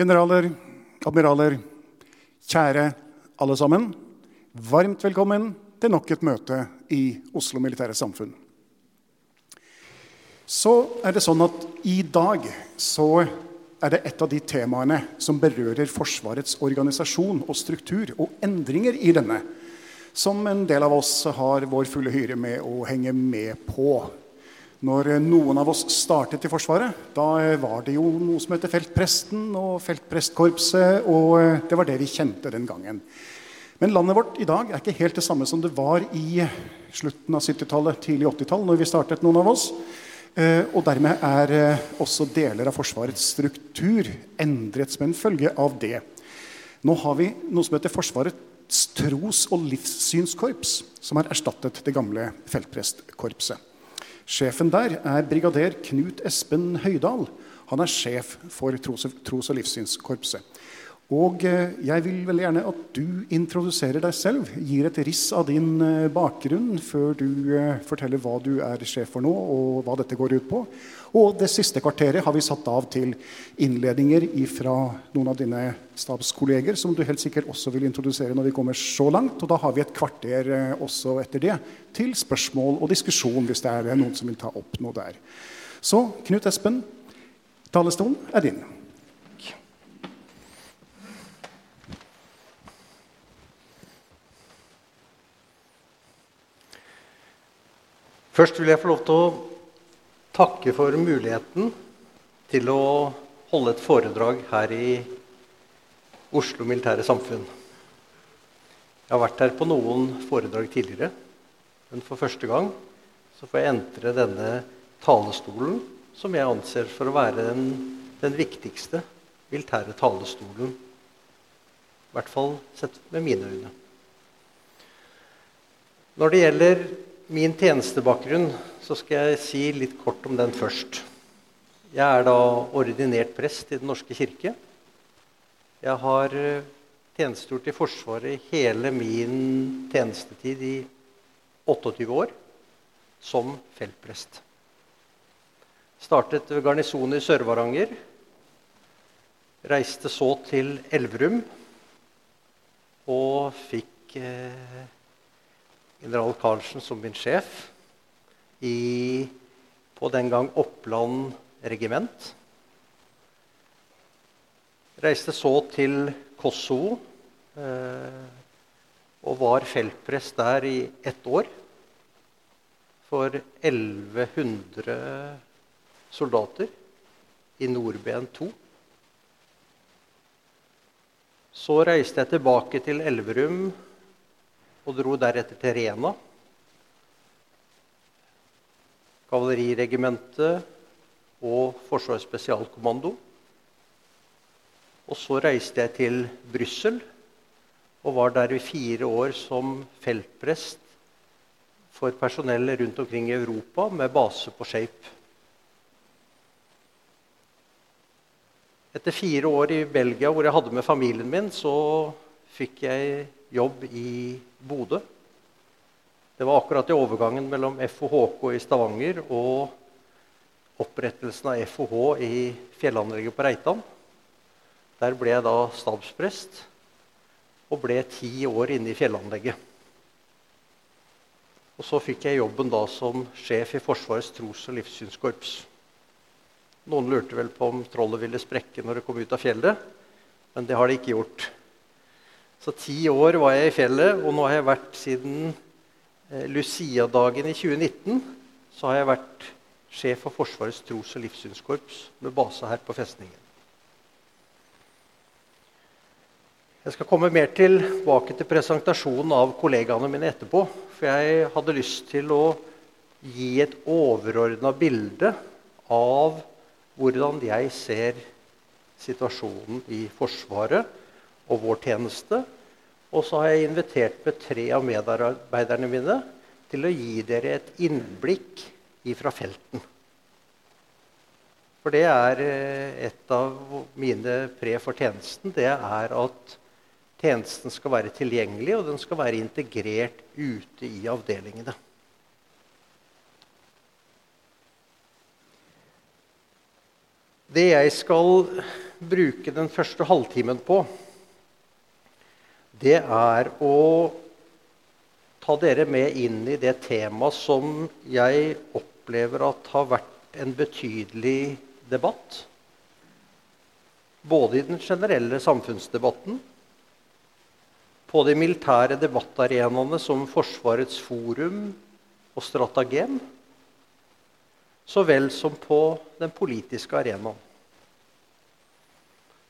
Generaler, admiraler, kjære alle sammen. Varmt velkommen til nok et møte i Oslo Militære Samfunn. Så er det sånn at i dag så er det et av de temaene som berører Forsvarets organisasjon og struktur og endringer i denne, som en del av oss har vår fulle hyre med å henge med på. Når noen av oss startet i Forsvaret, da var det jo noe som heter feltpresten og feltprestkorpset, og det var det vi kjente den gangen. Men landet vårt i dag er ikke helt det samme som det var i slutten av 70-tallet, tidlig 80-tall, når vi startet, noen av oss. Eh, Og dermed er eh, også deler av Forsvarets struktur endret som en følge av det. Nå har vi noe som heter Forsvarets tros- og livssynskorps, som har erstattet det gamle feltprestkorpset. Sjefen der er brigader Knut Espen Høydal. Han er sjef for tros- tros- og livssynskorpset. Og eh, jeg vil veldig gjerne at du introduserer deg selv, gir et riss av din eh, bakgrunn før du eh, forteller hva du er sjef for nå, og hva dette går ut på. Og det siste kvarteret har vi satt av til innledninger fra noen av dine stabskolleger, som du helt sikkert også vil introdusere når vi kommer så langt. Og da har vi et kvarter eh, også etter det til spørsmål og diskusjon, hvis det er noen som vil ta opp noe der. Så Knut Espen, talerstolen er din. Først vil jeg få lov til å takke for muligheten til å holde et foredrag her i Oslo Militære Samfunn. Jeg har vært her på noen foredrag tidligere, men for første gang så får jeg entre denne talestolen, som jeg anser for å være den, den viktigste militære talestolen. I hvert fall sett med mine øyne. Når det gjelder min tjenestebakgrunn, så skal jeg si litt kort om den først. Jeg er da ordinert prest i Den norske kirke. Jeg har eh, tjenestegjort i Forsvaret hele min tjenestetid i 28 år som feltprest. Startet ved garnisonen i Sør-Varanger. Reiste så til Elverum og fikk eh, general Karlsen som min sjef i, på den gang Oppland regiment. Reiste så til Kosovo eh, og var feltprest der i ett år. For 1100 soldater i Nordben 2. Så reiste jeg tilbake til Elverum og dro deretter til Rena. Kavaleriregimentet og Forsvarets spesialkommando. Og så reiste jeg til Brussel og var der i fire år som feltprest for personell rundt omkring i Europa med base på Shape. Etter fire år i Belgia hvor jeg hadde med familien min, så fikk jeg jobb i Bodø. Det var akkurat i overgangen mellom FOHK i Stavanger og opprettelsen av FOH i fjellanlegget på Reitan. Der ble jeg da stabsprest og ble ti år inne i fjellanlegget. Og så fikk jeg jobben da som sjef i Forsvarets tros- og livssynskorps. Noen lurte vel på om trollet ville sprekke når det kom ut av fjellet, men det har det ikke gjort. Så ti år var jeg i fjellet, og nå har jeg vært siden eh, Lucia-dagen i 2019 så har jeg vært sjef for Forsvarets tros- og livssynskorps med base her på festningen. Jeg skal komme mer tilbake til presentasjonen av kollegaene mine etterpå. For jeg hadde lyst til å gi et overordna bilde av hvordan jeg ser situasjonen i Forsvaret og vår tjeneste. Og så har jeg invitert med tre av medarbeiderne mine til å gi dere et innblikk ifra felten. For det er eh, et av mine pre for tjenesten. Det er at tjenesten skal være tilgjengelig, og den skal være integrert ute i avdelingene. Det jeg skal bruke den første halvtimen på, det er å ta dere med inn i det temaet som jeg opplever at har vært en betydelig debatt. Både i den generelle samfunnsdebatten, på de militære debattarenaene som Forsvarets forum og Stratagem, så vel som på den politiske arenaen.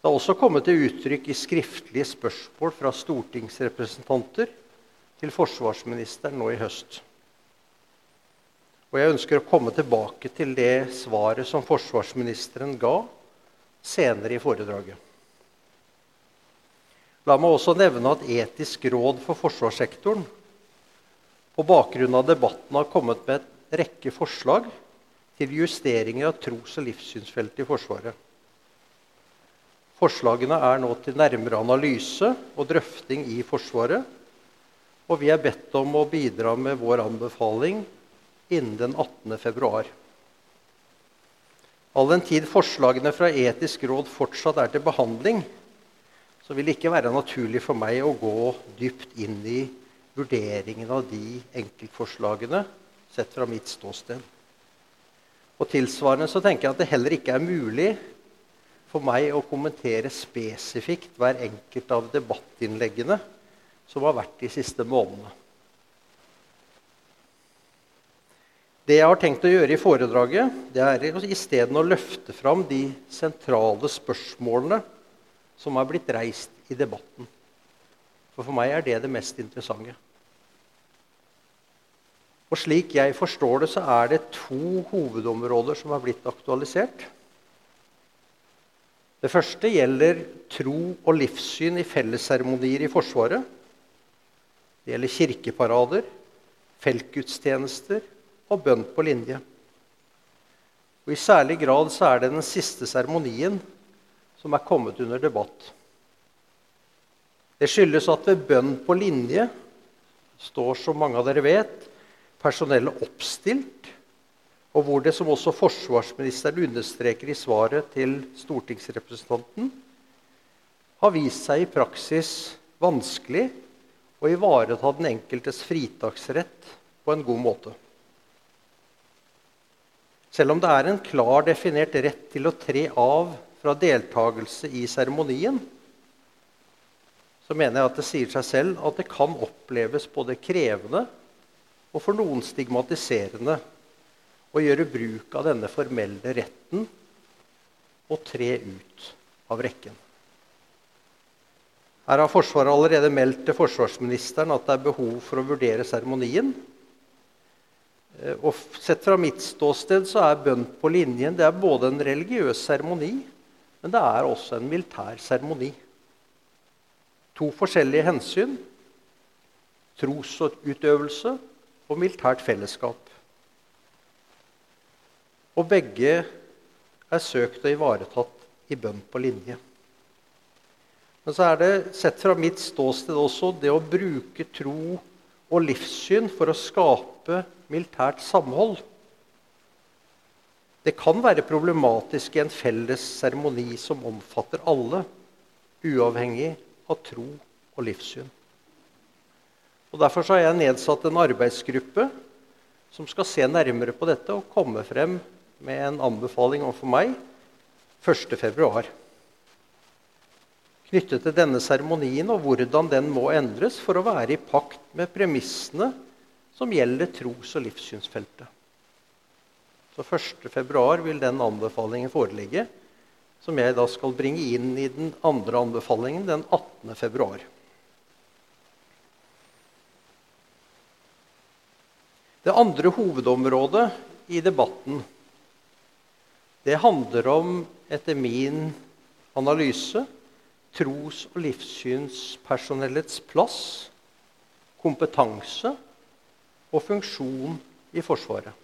Det har også kommet til uttrykk i skriftlige spørsmål fra stortingsrepresentanter til forsvarsministeren nå i høst. Og jeg ønsker å komme tilbake til det svaret som forsvarsministeren ga senere i foredraget. La meg også nevne at Etisk råd for forsvarssektoren på bakgrunn av debatten har kommet med en rekke forslag til justeringer av tros- og livssynsfeltet i Forsvaret. Forslagene er nå til nærmere analyse og drøfting i Forsvaret. Og vi er bedt om å bidra med vår anbefaling innen den 18. februar. All den tid forslagene fra Etisk råd fortsatt er til behandling, så vil det ikke være naturlig for meg å gå dypt inn i vurderingen av de enkeltforslagene sett fra mitt ståsted. Og Tilsvarende så tenker jeg at det heller ikke er mulig for meg å kommentere spesifikt hver enkelt av debattinnleggene som har vært de siste månedene. Det jeg har tenkt å gjøre i foredraget, det er isteden å løfte fram de sentrale spørsmålene som er blitt reist i debatten. For for meg er det det mest interessante. Og slik jeg forstår det, så er det to hovedområder som er blitt aktualisert. Det første gjelder tro og livssyn i fellesseremonier i Forsvaret. Det gjelder kirkeparader, feltgudstjenester og bønn på linje. Og I særlig grad så er det den siste seremonien som er kommet under debatt. Det skyldes at ved bønn på linje står, som mange av dere vet, personellet oppstilt, og hvor det, som også forsvarsministeren understreker i svaret til stortingsrepresentanten, har vist seg i praksis vanskelig å ivareta den enkeltes fritaksrett på en god måte. Selv om det er en klar definert rett til å tre av fra deltakelse i seremonien, så mener jeg at det sier seg selv at det kan oppleves både krevende og for noen stigmatiserende å gjøre bruk av denne formelle retten og tre ut av rekken. Her har Forsvaret allerede meldt til forsvarsministeren at det er behov for å vurdere seremonien. Eh, og Sett fra mitt ståsted så er bønn på linjen det er både en religiøs seremoni men det er også en militær seremoni. To forskjellige hensyn trosutøvelse og militært fellesskap. Og begge er søkt og ivaretatt i bønn på linje. Men så er det, sett fra mitt ståsted også, det å bruke tro og livssyn for å skape militært samhold. Det kan være problematisk i en felles seremoni som omfatter alle, uavhengig av tro og livssyn. Og Derfor har jeg nedsatt en arbeidsgruppe som skal se nærmere på dette og komme frem med en anbefaling overfor meg 1.2. Knyttet til denne seremonien og hvordan den må endres for å være i pakt med premissene som gjelder tros- og livssynsfeltet. Så 1.2 vil den anbefalingen foreligge, som jeg da skal bringe inn i den andre anbefalingen den 18.2. Det andre hovedområdet i debatten det handler om, etter min analyse, tros- og livssynspersonellets plass, kompetanse og funksjon i Forsvaret.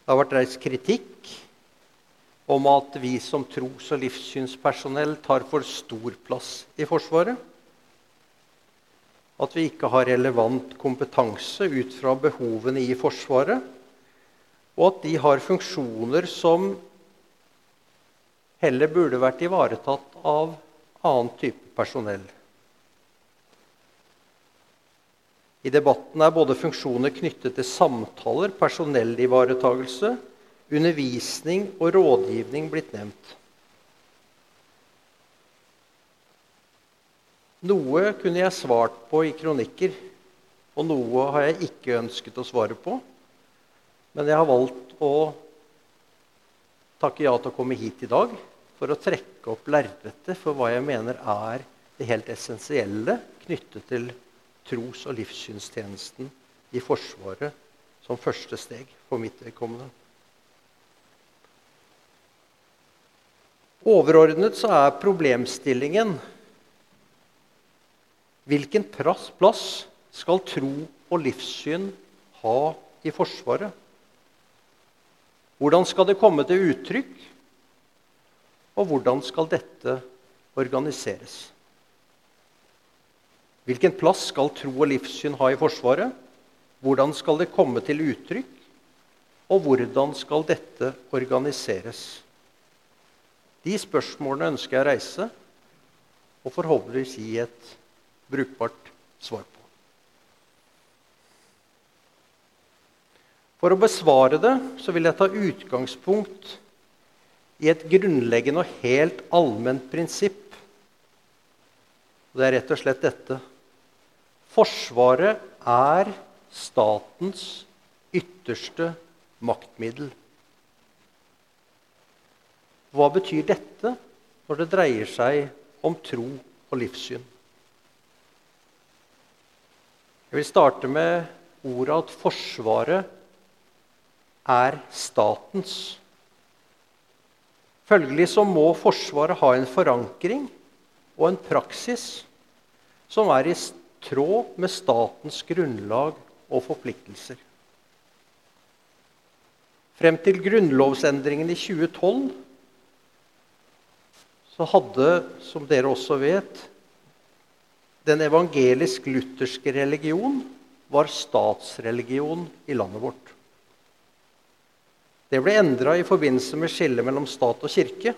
Det har vært reist kritikk om at vi som tros- og livssynspersonell tar for stor plass i Forsvaret at vi ikke har relevant kompetanse ut fra behovene i Forsvaret, og at de har funksjoner som heller burde vært ivaretatt av annen type personell. I debatten er både funksjoner knyttet til samtaler, personellivaretagelse, undervisning og rådgivning blitt nevnt. Noe kunne jeg svart på i kronikker, og noe har jeg ikke ønsket å svare på. Men jeg har valgt å takke ja til å komme hit i dag for å trekke opp lerretet for hva jeg mener er det helt essensielle knyttet til tros- og livssynstjenesten i Forsvaret som første steg for mitt vedkommende. Overordnet så er problemstillingen Hvilken plass skal tro og livssyn ha i Forsvaret? Hvordan skal det komme til uttrykk? Og hvordan skal dette organiseres? Hvilken plass skal tro og livssyn ha i Forsvaret? Hvordan skal det komme til uttrykk? Og hvordan skal dette organiseres? De spørsmålene ønsker jeg å reise, og forhåpentligvis gi et brukbart svar på. For å besvare det så vil jeg ta utgangspunkt i et grunnleggende og helt allment prinsipp. Det er rett og slett dette. Forsvaret er statens ytterste maktmiddel. Hva betyr dette når det dreier seg om tro og livssyn? Jeg vil starte med ordet at Forsvaret er statens. Følgelig så må Forsvaret ha en forankring og en praksis som er i tråd med statens grunnlag og forpliktelser. Frem til grunnlovsendringen i 2012 så hadde, som dere også vet, den evangelisk-lutherske religion var statsreligion i landet vårt. Det ble endra i forbindelse med skillet mellom stat og kirke.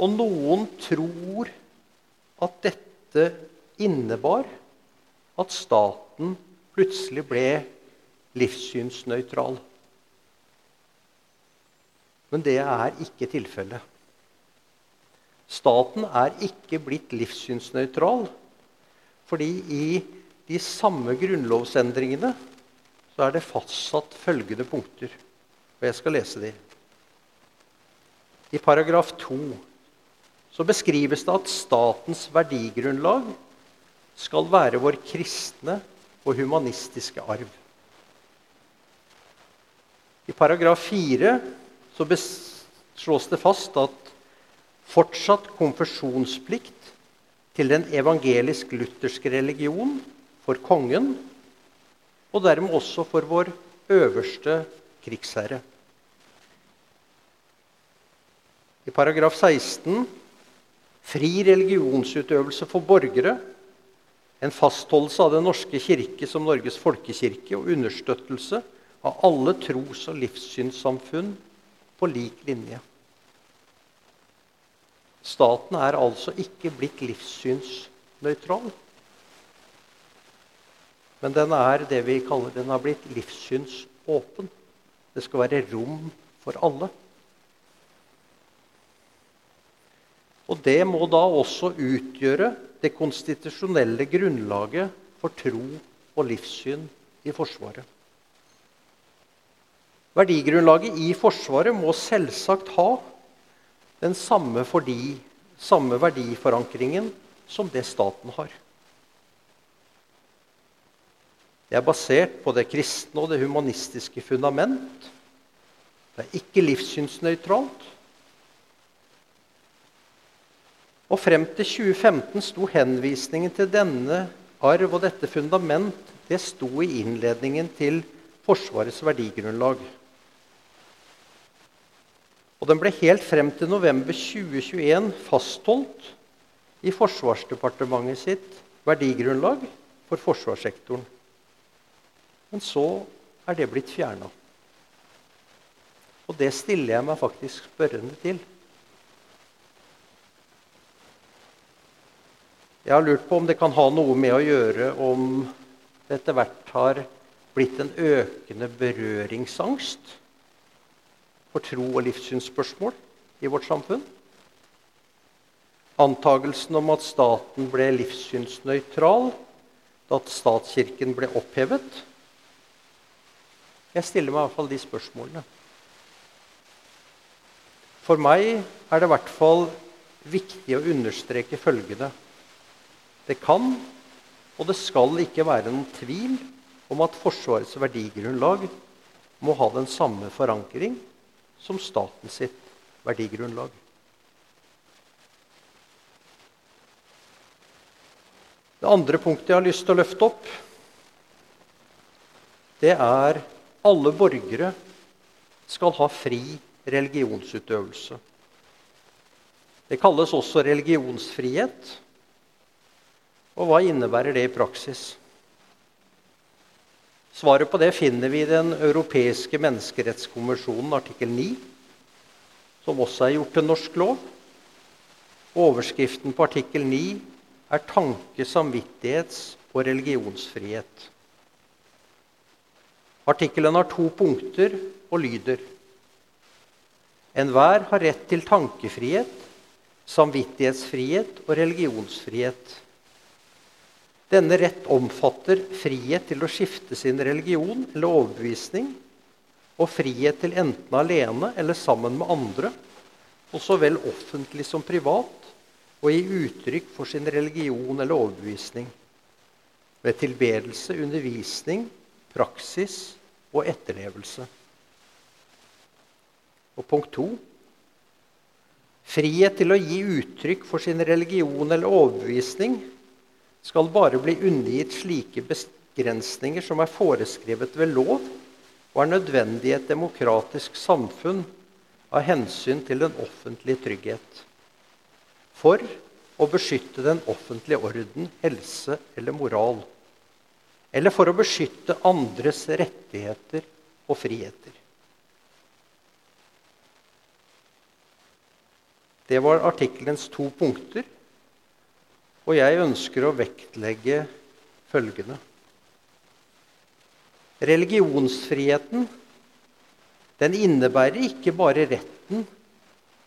Og noen tror at dette innebar at staten plutselig ble livssynsnøytral. Men det er ikke tilfellet. Staten er ikke blitt livssynsnøytral. Fordi i de samme grunnlovsendringene så er det fastsatt følgende punkter. Og jeg skal lese de. I paragraf 2 så beskrives det at statens verdigrunnlag skal være vår kristne og humanistiske arv. I paragraf 4 så slås det fast at fortsatt konfesjonsplikt til den evangelisk-lutherske religion for kongen, og dermed også for vår øverste krigsherre. I paragraf 16 fri religionsutøvelse for borgere. En fastholdelse av Den norske kirke som Norges folkekirke og understøttelse av alle tros- og livssynssamfunn på lik linje. Staten er altså ikke blitt livssynsnøytral. Men den er det vi kaller den har blitt livssynsåpen. Det skal være rom for alle. Og det må da også utgjøre det konstitusjonelle grunnlaget for tro og livssyn i Forsvaret. Verdigrunnlaget i Forsvaret må selvsagt ha den samme, fordi, samme verdiforankringen som det staten har. Det er basert på det kristne og det humanistiske fundament. Det er ikke livssynsnøytralt. Og frem til 2015 sto henvisningen til denne arv og dette fundament det sto i innledningen til Forsvarets verdigrunnlag. Og den ble helt frem til november 2021 fastholdt i Forsvarsdepartementet sitt verdigrunnlag for forsvarssektoren. Men så er det blitt fjerna. Og det stiller jeg meg faktisk spørrende til. Jeg har lurt på om det kan ha noe med å gjøre om det etter hvert har blitt en økende berøringsangst for tro- og livssynsspørsmål i vårt samfunn. Antagelsen om at staten ble livssynsnøytral da statskirken ble opphevet, jeg stiller meg i hvert fall de spørsmålene. For meg er det i hvert fall viktig å understreke følgende. Det kan og det skal ikke være noen tvil om at Forsvarets verdigrunnlag må ha den samme forankring som staten sitt verdigrunnlag. Det andre punktet jeg har lyst til å løfte opp, det er alle borgere skal ha fri religionsutøvelse. Det kalles også religionsfrihet. Og hva innebærer det i praksis? Svaret på det finner vi i Den europeiske menneskerettskonvensjonen artikkel 9, som også er gjort til norsk lov. Overskriften på artikkel 9 er 'tanke-, samvittighets- og religionsfrihet'. Artikkelen har to punkter og lyder. Enhver har rett til tankefrihet, samvittighetsfrihet og religionsfrihet. Denne rett omfatter frihet til å skifte sin religion eller overbevisning, og frihet til enten alene eller sammen med andre, og så vel offentlig som privat, å gi uttrykk for sin religion eller overbevisning ved tilbedelse, undervisning, praksis og etterlevelse. Og punkt to frihet til å gi uttrykk for sin religion eller overbevisning skal bare bli undergitt slike begrensninger som er foreskrevet ved lov og er nødvendig i et demokratisk samfunn av hensyn til den offentlige trygghet. For å beskytte den offentlige orden, helse eller moral eller for å beskytte andres rettigheter og friheter. Det var artikkelens to punkter, og jeg ønsker å vektlegge følgende. Religionsfriheten den innebærer ikke bare retten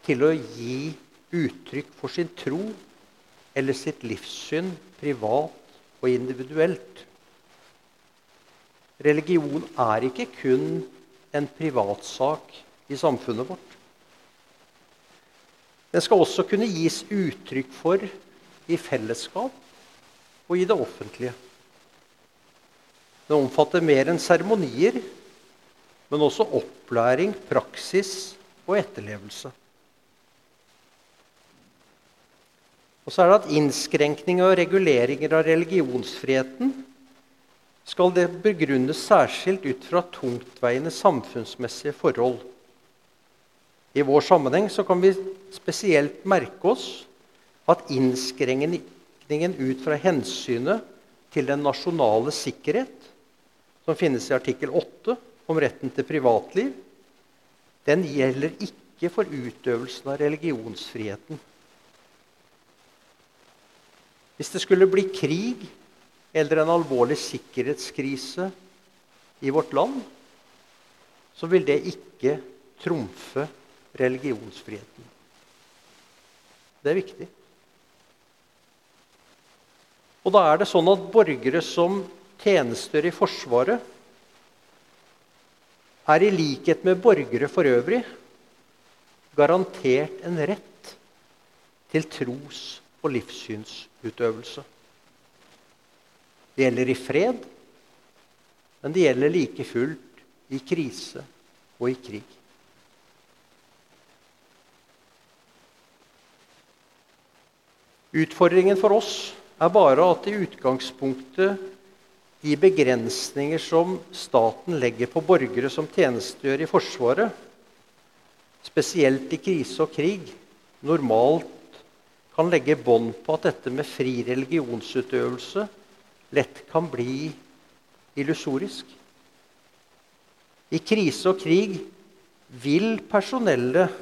til å gi uttrykk for sin tro eller sitt livssyn privat og individuelt. Religion er ikke kun en privatsak i samfunnet vårt. Den skal også kunne gis uttrykk for i fellesskap og i det offentlige. Den omfatter mer enn seremonier, men også opplæring, praksis og etterlevelse. Og så er det at innskrenkninger og reguleringer av religionsfriheten skal det begrunnes særskilt ut fra tungtveiende samfunnsmessige forhold. I vår sammenheng kan vi spesielt merke oss at innskrenkningen ut fra hensynet til den nasjonale sikkerhet, som finnes i artikkel 8 om retten til privatliv, den gjelder ikke for utøvelsen av religionsfriheten. Hvis det skulle bli krig eller en alvorlig sikkerhetskrise i vårt land, så vil det ikke trumfe religionsfriheten. Det er viktig. Og da er det sånn at borgere som tjenester i Forsvaret, er i likhet med borgere for øvrig garantert en rett til tros- og livssynsutøvelse. Det gjelder i fred, men det gjelder like fullt i krise og i krig. Utfordringen for oss er bare at i utgangspunktet de begrensninger som staten legger på borgere som tjenestegjør i Forsvaret, spesielt i krise og krig, normalt kan legge bånd på at dette med fri religionsutøvelse lett kan bli illusorisk. I krise og krig vil personellet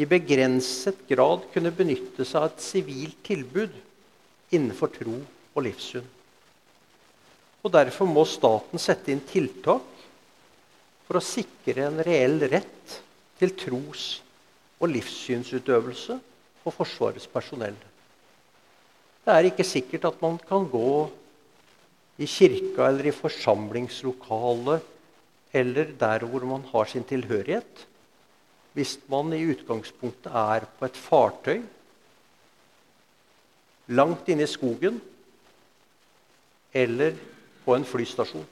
i begrenset grad kunne benytte seg av et sivilt tilbud innenfor tro og livssyn. Og Derfor må staten sette inn tiltak for å sikre en reell rett til tros- og livssynsutøvelse for Forsvarets personell. Det er ikke sikkert at man kan gå i kirka eller i forsamlingslokalet eller der hvor man har sin tilhørighet, hvis man i utgangspunktet er på et fartøy langt inne i skogen eller på en flystasjon.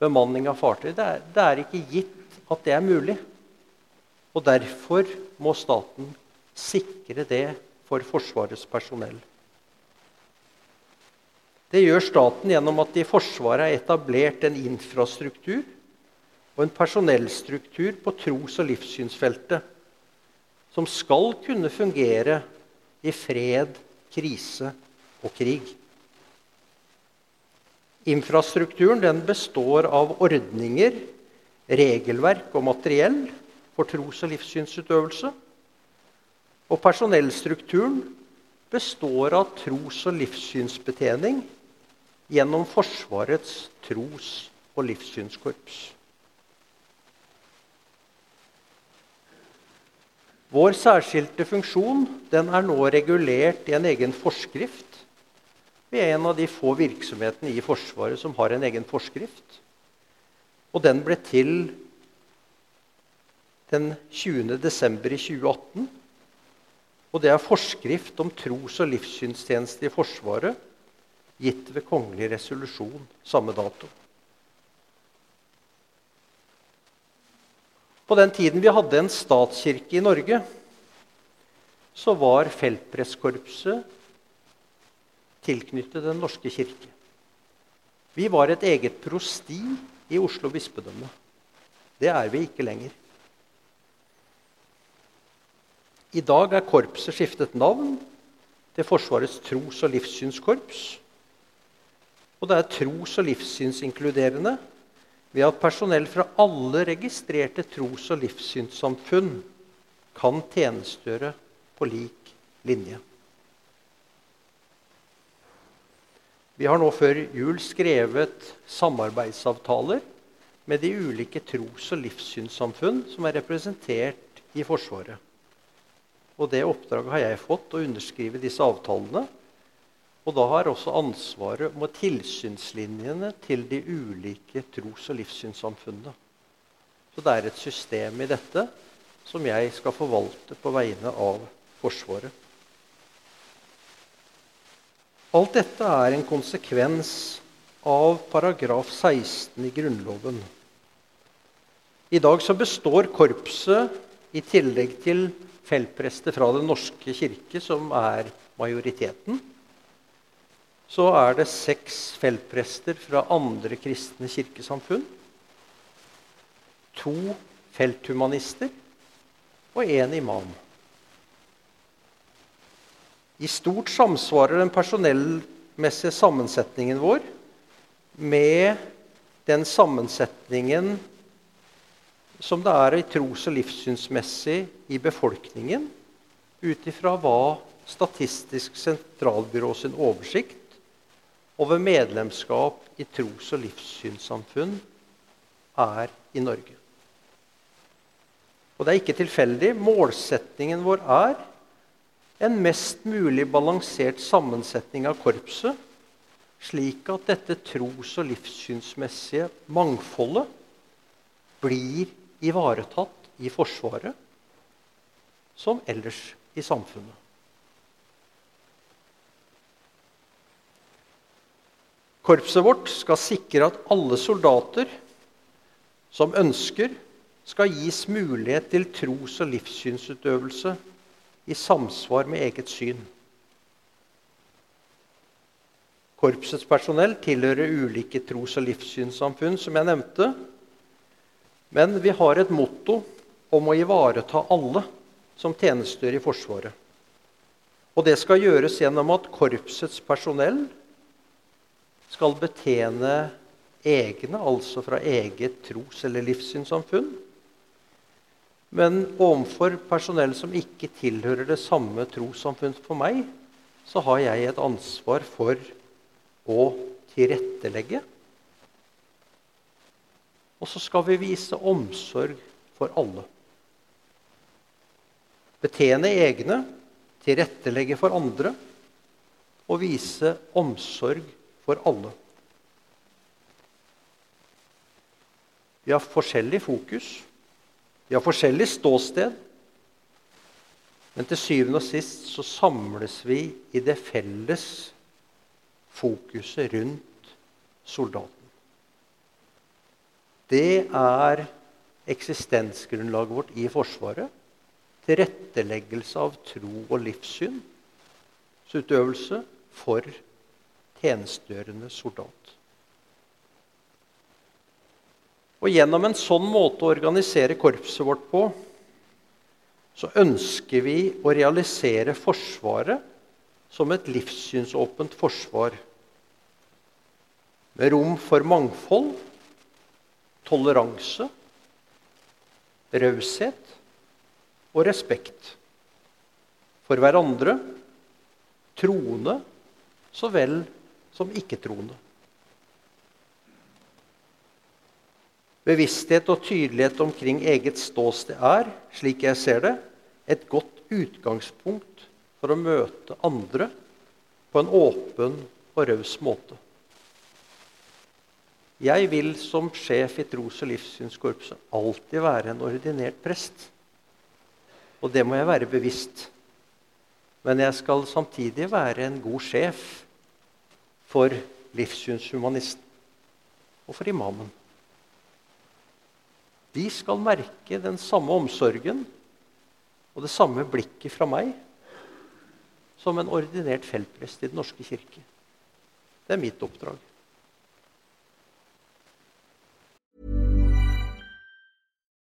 Bemanning av fartøy det er, det er ikke gitt at det er mulig. Og derfor må staten sikre det for Forsvarets personell. Det gjør staten gjennom at det i Forsvaret er etablert en infrastruktur og en personellstruktur på tros- og livssynsfeltet som skal kunne fungere i fred, krise og krig. Infrastrukturen består av ordninger, regelverk og materiell for tros- og livssynsutøvelse. Og personellstrukturen består av tros- og livssynsbetjening gjennom Forsvarets tros- og livssynskorps. Vår særskilte funksjon er nå regulert i en egen forskrift. Vi er en av de få virksomhetene i Forsvaret som har en egen forskrift. Og den ble til den 20. desember i 2018. Og det er forskrift om tros- og livssynstjeneste i Forsvaret, gitt ved kongelig resolusjon samme dato. På den tiden vi hadde en statskirke i Norge, så var feltpresskorpset tilknyttet Den norske kirke. Vi var et eget prosti i Oslo bispedømme. Det er vi ikke lenger. I dag er korpset skiftet navn til Forsvarets tros- og livssynskorps. Og det er tros- og livssynsinkluderende ved at personell fra alle registrerte tros- og livssynssamfunn kan tjenestegjøre på lik linje. Vi har nå før jul skrevet samarbeidsavtaler med de ulike tros- og livssynssamfunn som er representert i Forsvaret. Og det oppdraget har jeg fått, å underskrive disse avtalene. Og da har også ansvaret med tilsynslinjene til de ulike tros- og livssynssamfunnene. Så det er et system i dette som jeg skal forvalte på vegne av Forsvaret. Alt dette er en konsekvens av paragraf 16 i Grunnloven. I dag så består korpset, i tillegg til feltprester fra Den norske kirke, som er majoriteten, så er det seks feltprester fra andre kristne kirkesamfunn. To felthumanister og én imam. I stort samsvarer den personellmessige sammensetningen vår med den sammensetningen som det er i tros- og livssynsmessig i befolkningen, ut ifra hva Statistisk sentralbyrå sin oversikt over medlemskap i tros- og livssynssamfunn er i Norge. Og det er ikke tilfeldig. Målsetningen vår er en mest mulig balansert sammensetning av korpset, slik at dette tros- og livssynsmessige mangfoldet blir ivaretatt i Forsvaret som ellers i samfunnet. Korpset vårt skal sikre at alle soldater som ønsker, skal gis mulighet til tros- og livssynsutøvelse i samsvar med eget syn. Korpsets personell tilhører ulike tros- og livssynssamfunn, som jeg nevnte. Men vi har et motto om å ivareta alle som tjenestegjør i Forsvaret. Og det skal gjøres gjennom at korpsets personell skal betjene egne, altså fra eget tros- eller livssynssamfunn. Men overfor personell som ikke tilhører det samme trossamfunn for meg, så har jeg et ansvar for å tilrettelegge. Og så skal vi vise omsorg for alle. Betjene egne, tilrettelegge for andre og vise omsorg for alle. Vi har forskjellig fokus, vi har forskjellig ståsted. Men til syvende og sist så samles vi i det felles fokuset rundt soldaten. Det er eksistensgrunnlaget vårt i Forsvaret. Tilretteleggelse av tro og livssynsutøvelse for tjenestegjørende soldat. Og Gjennom en sånn måte å organisere korpset vårt på, så ønsker vi å realisere Forsvaret som et livssynsåpent forsvar. Med rom for mangfold, toleranse, raushet og respekt. For hverandre, troende så vel som ikke-troende. Bevissthet og tydelighet omkring eget ståsted er, slik jeg ser det, et godt utgangspunkt for å møte andre på en åpen og raus måte. Jeg vil som sjef i tros- og livssynskorpset alltid være en ordinert prest. Og det må jeg være bevisst. Men jeg skal samtidig være en god sjef for livssynshumanisten og for imamen. De skal merke den samme omsorgen og det samme blikket fra meg som en ordinert feltprest i Den norske kirke. Det er mitt oppdrag.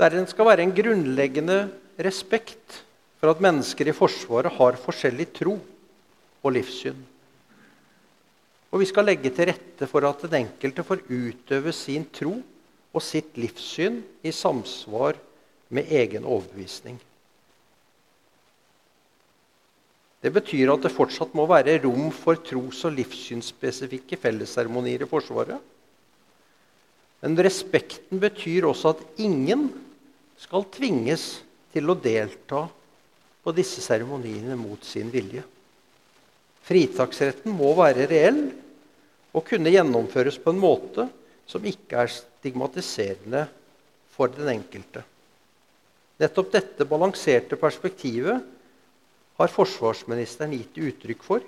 Der det skal være en grunnleggende respekt for at mennesker i Forsvaret har forskjellig tro og livssyn. Og vi skal legge til rette for at den enkelte får utøve sin tro og sitt livssyn i samsvar med egen overbevisning. Det betyr at det fortsatt må være rom for tros- og livssynsspesifikke fellesseremonier i Forsvaret. Men respekten betyr også at ingen skal tvinges til å delta på disse seremoniene mot sin vilje. Fritaksretten må være reell og kunne gjennomføres på en måte som ikke er stigmatiserende for den enkelte. Nettopp dette balanserte perspektivet har forsvarsministeren gitt uttrykk for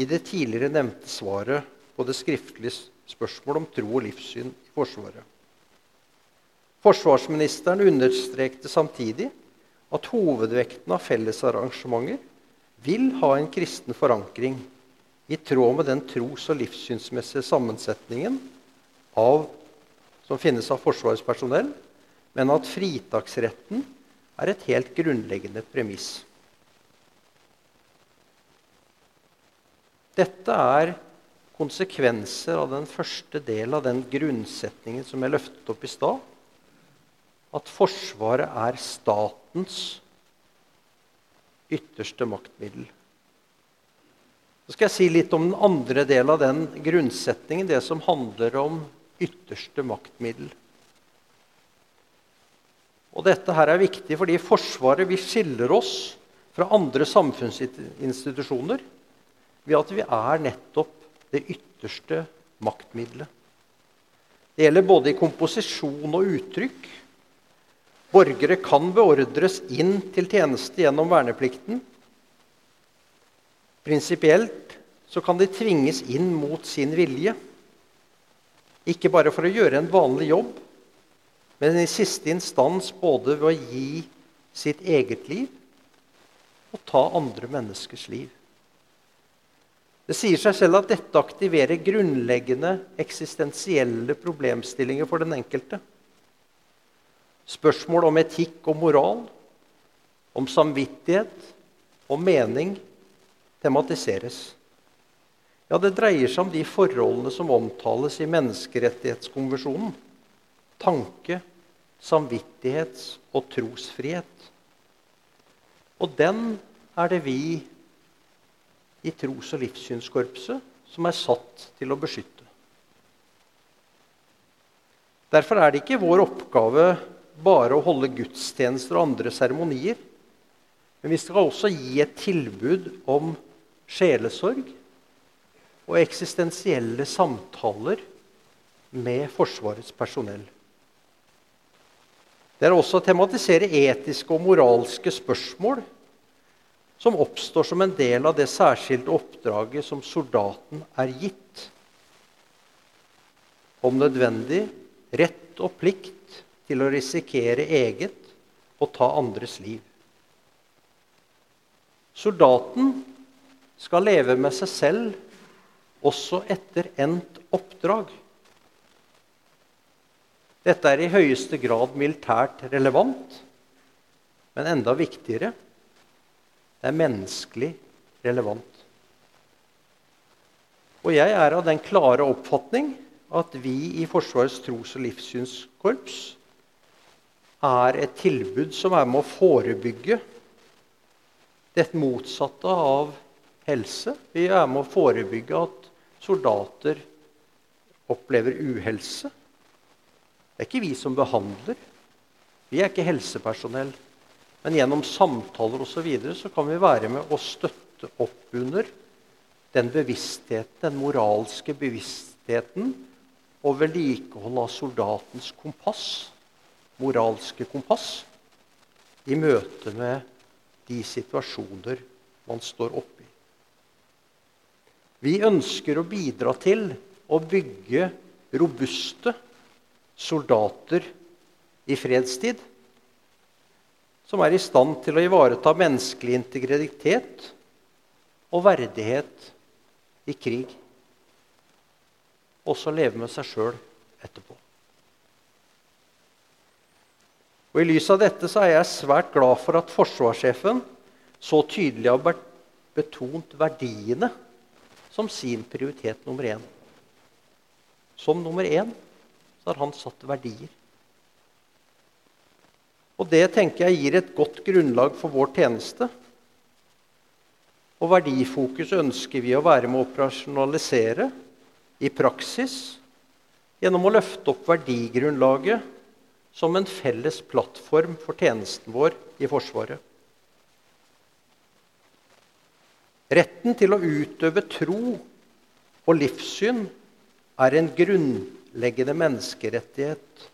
i det tidligere nevnte svaret på det skriftlige spørsmålet om tro og livssyn i Forsvaret. Forsvarsministeren understrekte samtidig at hovedvekten av fellesarrangementer vil ha en kristen forankring i tråd med den tros- og livssynsmessige sammensetningen av, som finnes av Forsvarets personell, men at fritaksretten er et helt grunnleggende premiss. Dette er konsekvenser av den første del av den grunnsetningen som jeg løftet opp i stad. At Forsvaret er statens ytterste maktmiddel. Så skal jeg si litt om den andre delen av den grunnsetningen, det som handler om ytterste maktmiddel. Og Dette her er viktig fordi Forsvaret vi skiller oss fra andre samfunnsinstitusjoner ved at vi er nettopp det ytterste maktmiddelet. Det gjelder både i komposisjon og uttrykk. Borgere kan beordres inn til tjeneste gjennom verneplikten. Prinsipielt så kan de tvinges inn mot sin vilje. Ikke bare for å gjøre en vanlig jobb, men i siste instans både ved å gi sitt eget liv og ta andre menneskers liv. Det sier seg selv at dette aktiverer grunnleggende eksistensielle problemstillinger for den enkelte. Spørsmål om etikk og moral, om samvittighet og mening tematiseres. Ja, det dreier seg om de forholdene som omtales i Menneskerettighetskonvensjonen. Tanke, samvittighets- og trosfrihet. Og den er det vi i tros- og livssynskorpset som er satt til å beskytte. Derfor er det ikke vår oppgave bare å holde gudstjenester og andre seremonier. Men vi skal også gi et tilbud om sjelesorg og eksistensielle samtaler med Forsvarets personell. Det er også å tematisere etiske og moralske spørsmål som oppstår som en del av det særskilte oppdraget som soldaten er gitt. Om nødvendig rett og plikt til å risikere eget og ta andres liv. Soldaten skal leve med seg selv også etter endt oppdrag. Dette er i høyeste grad militært relevant, men enda viktigere det er menneskelig relevant. Og jeg er av den klare oppfatning at vi i Forsvarets tros- og livssynskorps er et tilbud som er med å forebygge det motsatte av helse. Vi er med å forebygge at soldater opplever uhelse. Det er ikke vi som behandler. Vi er ikke helsepersonell. Men gjennom samtaler osv. Så, videre, så kan vi være med å støtte opp under den bevisstheten, den moralske bevisstheten og vedlikehold av soldatens kompass, moralske kompass, i møte med de situasjoner man står oppe i. Vi ønsker å bidra til å bygge robuste soldater i fredstid som er i stand til å ivareta menneskelig integritet og verdighet i krig. Også leve med seg sjøl etterpå. Og I lys av dette så er jeg svært glad for at forsvarssjefen så tydelig har betont verdiene som sin prioritet nummer én. Som nummer én så har han satt verdier. Og det tenker jeg gir et godt grunnlag for vår tjeneste. Og verdifokus ønsker vi å være med å operasjonalisere i praksis gjennom å løfte opp verdigrunnlaget som en felles plattform for tjenesten vår i Forsvaret. Retten til å utøve tro og livssyn er en grunnleggende menneskerettighet,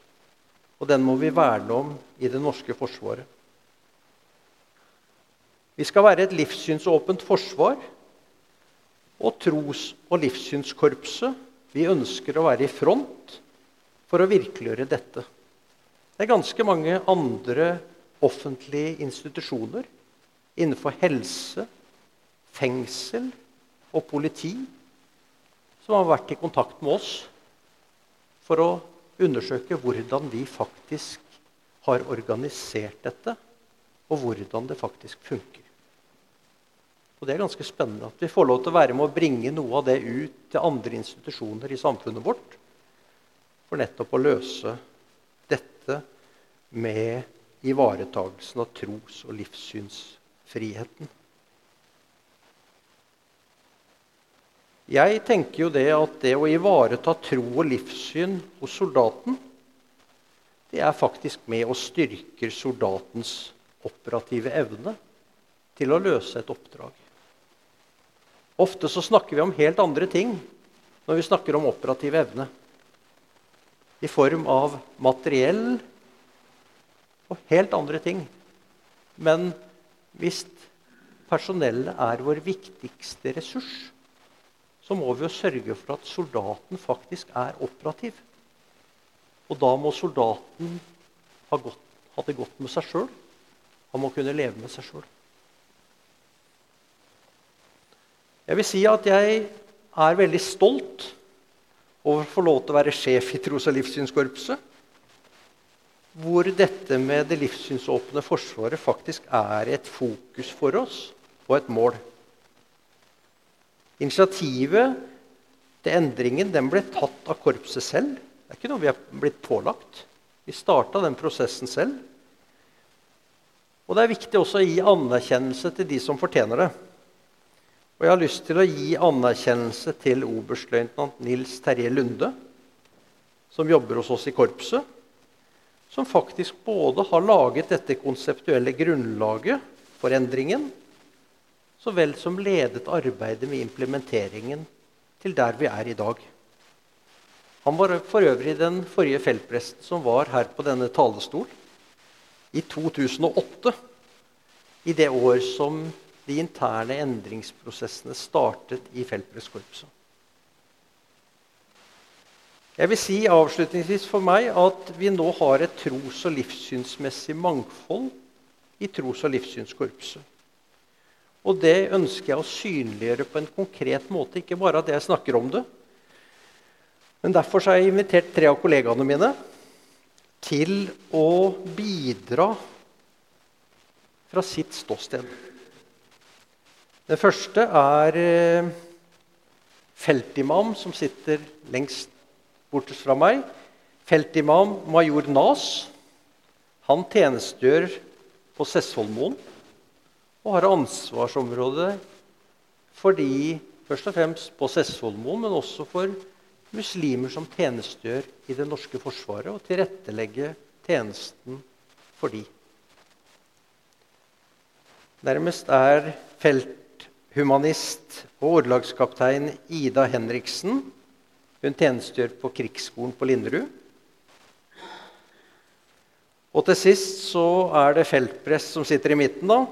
og den må vi verne om i det norske forsvaret. Vi skal være et livssynsåpent forsvar, og tros- og livssynskorpset vi ønsker å være i front for å virkeliggjøre dette. Det er ganske mange andre offentlige institusjoner innenfor helse, fengsel og politi som har vært i kontakt med oss for å undersøke hvordan vi faktisk har organisert dette, og hvordan det faktisk funker. Og Det er ganske spennende at vi får lov til å være med å bringe noe av det ut til andre institusjoner i samfunnet vårt, for nettopp å løse med ivaretagelsen av tros- og livssynsfriheten. Jeg tenker jo det at det å ivareta tro og livssyn hos soldaten, det er faktisk med å styrke soldatens operative evne til å løse et oppdrag. Ofte så snakker vi om helt andre ting når vi snakker om operativ evne. I form av materiell og helt andre ting. Men hvis personellet er vår viktigste ressurs, så må vi jo sørge for at soldaten faktisk er operativ. Og da må soldaten ha, godt, ha det godt med seg sjøl. Han må kunne leve med seg sjøl. Jeg vil si at jeg er veldig stolt over å få lov til å være sjef i Tros- og livssynskorpset. Hvor dette med det livssynsåpne forsvaret faktisk er et fokus for oss og et mål. Initiativet til endringen den ble tatt av korpset selv. Det er ikke noe vi har blitt pålagt. Vi starta den prosessen selv. Og det er viktig også å gi anerkjennelse til de som fortjener det. Og jeg har lyst til å gi anerkjennelse til oberstløytnant Nils Terje Lunde, som jobber hos oss i korpset, som faktisk både har laget dette konseptuelle grunnlaget for endringen, så vel som ledet arbeidet med implementeringen til der vi er i dag. Han var for øvrig den forrige feltpresten som var her på denne talerstol i 2008, i det år som de interne endringsprosessene startet i feltprestkorpset. Jeg vil si avslutningsvis for meg at vi nå har et tros- og livssynsmessig mangfold i tros- og livssynskorpset. Og det ønsker jeg å synliggjøre på en konkret måte, ikke bare at jeg snakker om det. Men derfor har jeg invitert tre av kollegaene mine til å bidra fra sitt ståsted. Den første er eh, feltimam, som sitter lengst bortest fra meg. Feltimam major Nas. Han tjenestegjør på Sessvollmoen og har ansvarsområde for de først og fremst på Sessvollmoen, men også for muslimer som tjenestegjør i det norske forsvaret, og tilrettelegge tjenesten for de. Nærmest er felthumanist og ordelagskaptein Ida Henriksen. Hun tjenestegjør på Krigsskolen på Linderud. Og til sist så er det feltprest som sitter i midten, da,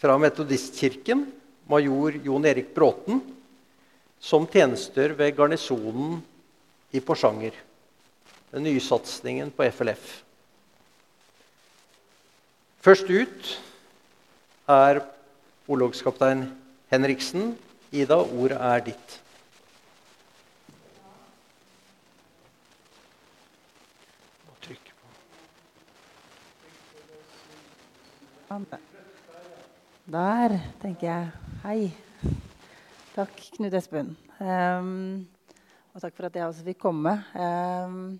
fra Metodistkirken, major Jon Erik Bråten, som tjenestegjør ved garnisonen i Porsanger. Den nye satsingen på FLF. Først ut er orlogskaptein Henriksen. Ida, ordet er ditt. Der, tenker jeg. Hei. Takk, Knut Espen. Um, og takk for at jeg også fikk komme. Um,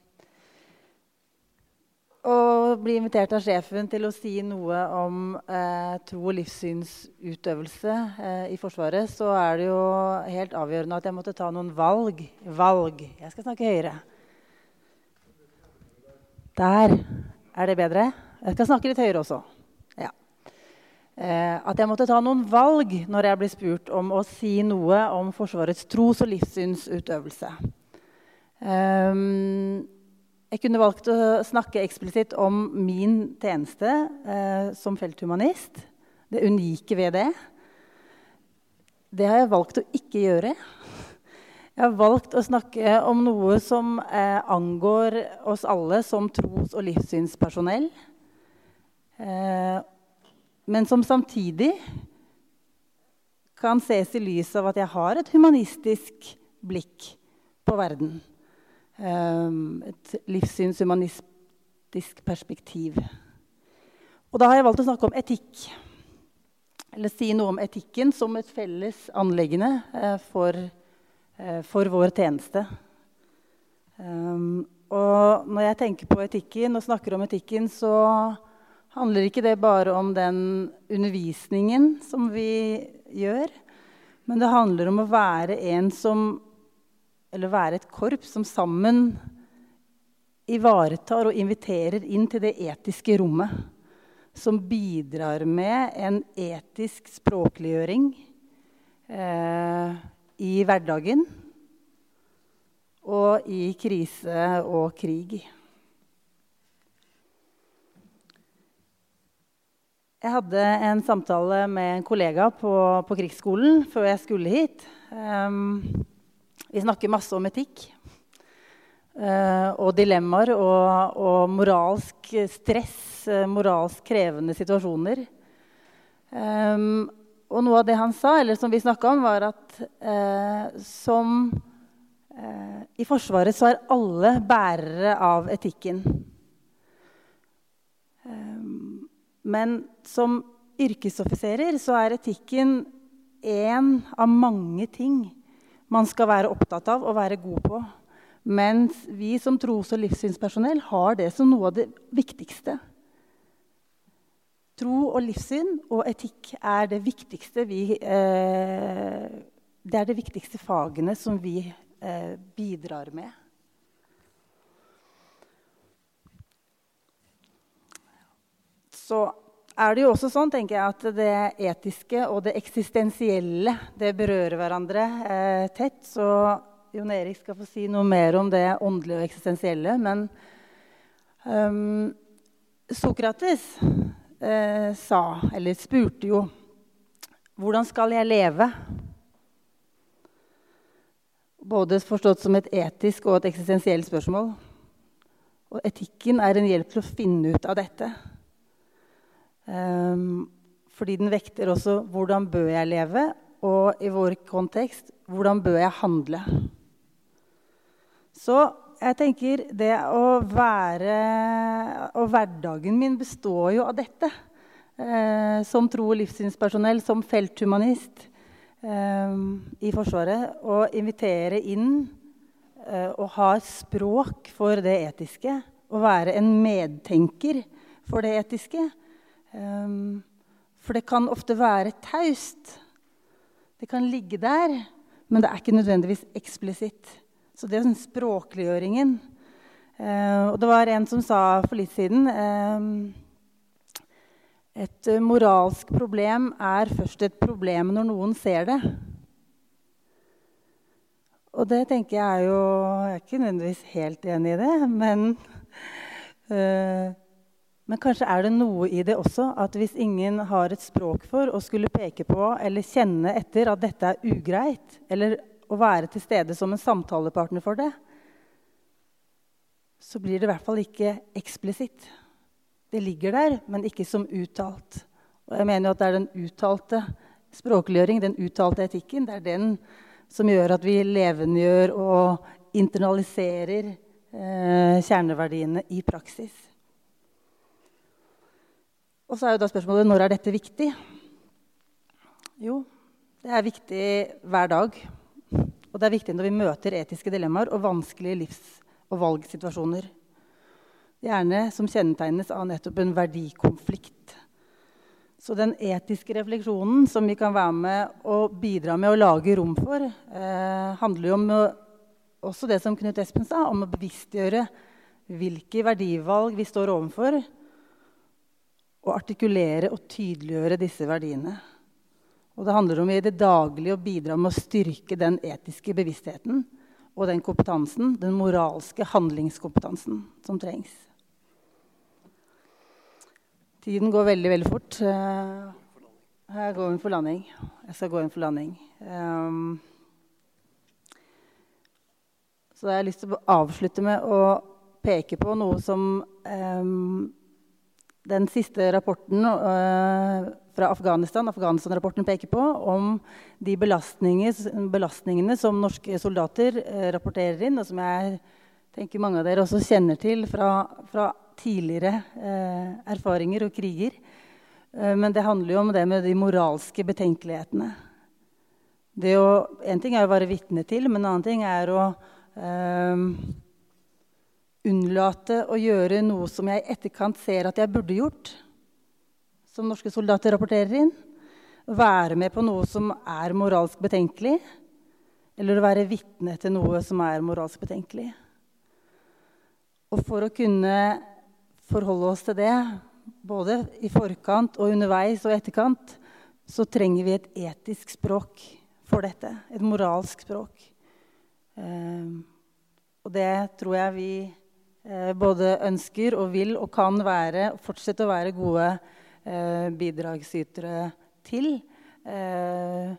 og bli invitert av sjefen til å si noe om eh, tro- og livssynsutøvelse eh, i Forsvaret, så er det jo helt avgjørende at jeg måtte ta noen valg. Valg. Jeg skal snakke høyere. Der. Er det bedre? Jeg skal snakke litt høyere også. Eh, at jeg måtte ta noen valg når jeg ble spurt om å si noe om Forsvarets tros- og livssynsutøvelse. Um, jeg kunne valgt å snakke eksplisitt om min tjeneste eh, som felthumanist. Det unike ved det. Det har jeg valgt å ikke gjøre. Jeg har valgt å snakke om noe som eh, angår oss alle som tros- og livssynspersonell. Men som samtidig kan ses i lys av at jeg har et humanistisk blikk på verden. Ehm, et livssynshumanistisk perspektiv. Og da har jeg valgt å snakke om etikk. Eller si noe om etikken som et felles anleggende eh, for, eh, for, vår tjeneste. Um, og når jeg tenker på etikken og snakker om etikken, så handler ikke det bare om den undervisningen som vi gjør. Men det handler om å være en som eller være et korps som sammen ivaretar og inviterer inn til det etiske rommet. Som bidrar med en etisk språkliggjøring eh, i hverdagen og i krise og krig. Jeg hadde en samtale med en kollega på, på krigsskolen før jeg skulle hit. Um, vi snakker masse om etikk. Uh, og dilemmaer og, og, moralsk stress, uh, moralsk krevende situasjoner. Um, og noe av det han sa, eller som vi snakka om, var at uh, som I Forsvaret så er alle bærere av etikken. Um, men som yrkesoffiserer så er etikken én av mange ting man skal være opptatt av og være god på. Mens vi som tros- og livssynspersonell har det som noe av det viktigste. Tro og livssyn og etikk er det viktigste vi eh, Det er de viktigste fagene som vi eh, bidrar med. Så er det jo også sånn tenker jeg, at det etiske og det eksistensielle det berører hverandre eh, tett. Så Jon Erik skal få si noe mer om det åndelige og eksistensielle. Men um, Sokrates eh, sa, eller spurte jo, hvordan skal jeg leve? Både forstått som et etisk og et eksistensielt spørsmål. Og etikken er en hjelp til å finne ut av dette. Um, fordi den vekter også hvordan bør jeg leve, og i vår kontekst hvordan bør jeg handle. Så jeg tenker det å være Og hverdagen min består jo av dette. Eh, som tro- og livssynspersonell, som felthumanist eh, i Forsvaret. Å invitere inn eh, og ha språk for det etiske. Å være en medtenker for det etiske. Um, for det kan ofte være taust. Det kan ligge der, men det er ikke nødvendigvis eksplisitt. Så det er sånn språkliggjøringen uh, Og det var en som sa for litt siden um, Et moralsk problem er først et problem når noen ser det. Og det tenker jeg er jo Jeg er ikke nødvendigvis helt enig i det, men uh, men kanskje er det noe i det også at hvis ingen har et språk for å skulle peke på eller kjenne etter at dette er ugreit, eller å være til stede som en samtalepartner for det, så blir det i hvert fall ikke eksplisitt. Det ligger der, men ikke som uttalt. Og jeg mener at det er den uttalte språkliggjøring, den uttalte etikken, det er den som gjør at vi levendegjør og internaliserer eh, kjerneverdiene i praksis. Og så er jo da spørsmålet når er dette viktig? Jo, Det er viktig hver dag. Og det er viktig når vi møter etiske dilemmaer og vanskelige livs- og valgsituasjoner. Gjerne som kjennetegnes av nettopp en verdikonflikt. Så den etiske refleksjonen som vi kan være med og bidra med å lage rom for, eh, handler jo om også det som Knut Espen sa, om å bevisstgjøre hvilke verdivalg vi står overfor, og artikulere og tydeliggjøre disse verdiene. Og det handler om i det daglige å bidra med å styrke den etiske bevisstheten og den kompetansen, den moralske handlingskompetansen som trengs. Tiden går veldig, veldig fort. Eh, jeg går inn for landing. Jeg skal gå inn for landing. Um, så jeg har lyst til å avslutte med å peke på noe som um, den siste rapporten uh, fra Afghanistan, Afghanistan-rapporten peker på, om de belastningene som norske soldater uh, rapporterer inn, og som jeg tenker mange av dere også kjenner til fra, fra tidligere uh, erfaringer og kriger. men det handler jo om det med de moralske betenkelighetene. Å, en ting er å være vitne til, men en annen ting er å unnlate å gjøre noe som jeg i etterkant ser at jeg burde gjort, som norske soldater rapporterer inn. Være med på noe som er moralsk betenkelig, eller å være vitne til noe som er moralsk betenkelig. Og for å kunne forholde oss til det, både i forkant og underveis og etterkant, så trenger vi et etisk språk for dette. Et moralsk språk. Um, og det tror jeg vi både ønsker og vil og kan være, fortsette å være gode eh, bidragsytere til. Eh,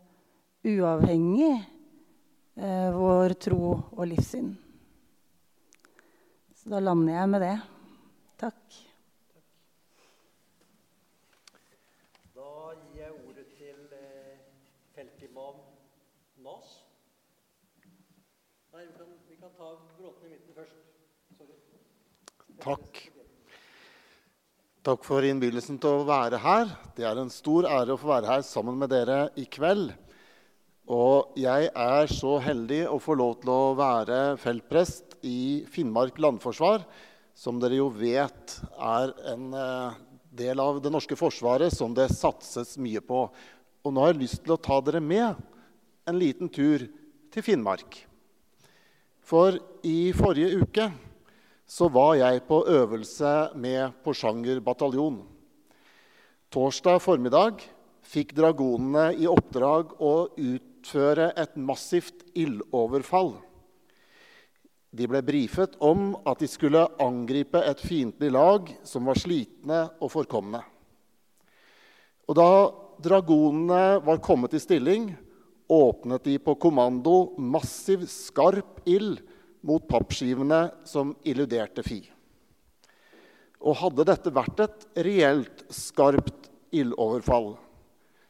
uavhengig eh, vår tro og livssyn. Så da lander jeg med det. Takk. Da gir jeg ordet til eh, feltimam Nas. Nei, vi kan, vi kan ta Bråten i midten først. Takk. Takk for innbydelsen til å være her. Det er en stor ære å få være her sammen med dere i kveld. Og jeg er så heldig å få lov til å være feltprest i Finnmark landforsvar, som dere jo vet er en eh, del av det norske forsvaret som det satses mye på. Og nå har jeg lyst til å ta dere med en liten tur til Finnmark. For i forrige uke så var jeg på øvelse med Porsanger bataljon. Torsdag formiddag fikk dragonene i oppdrag å utføre et massivt ildoverfall. De ble brifet om at de skulle angripe et fiendtlig lag som var slitne og forkomne. Og da dragonene var kommet i stilling, åpnet de på kommando massiv, skarp ild mot pappskivene som illuderte Fi. Og hadde dette vært et reelt skarpt ildoverfall,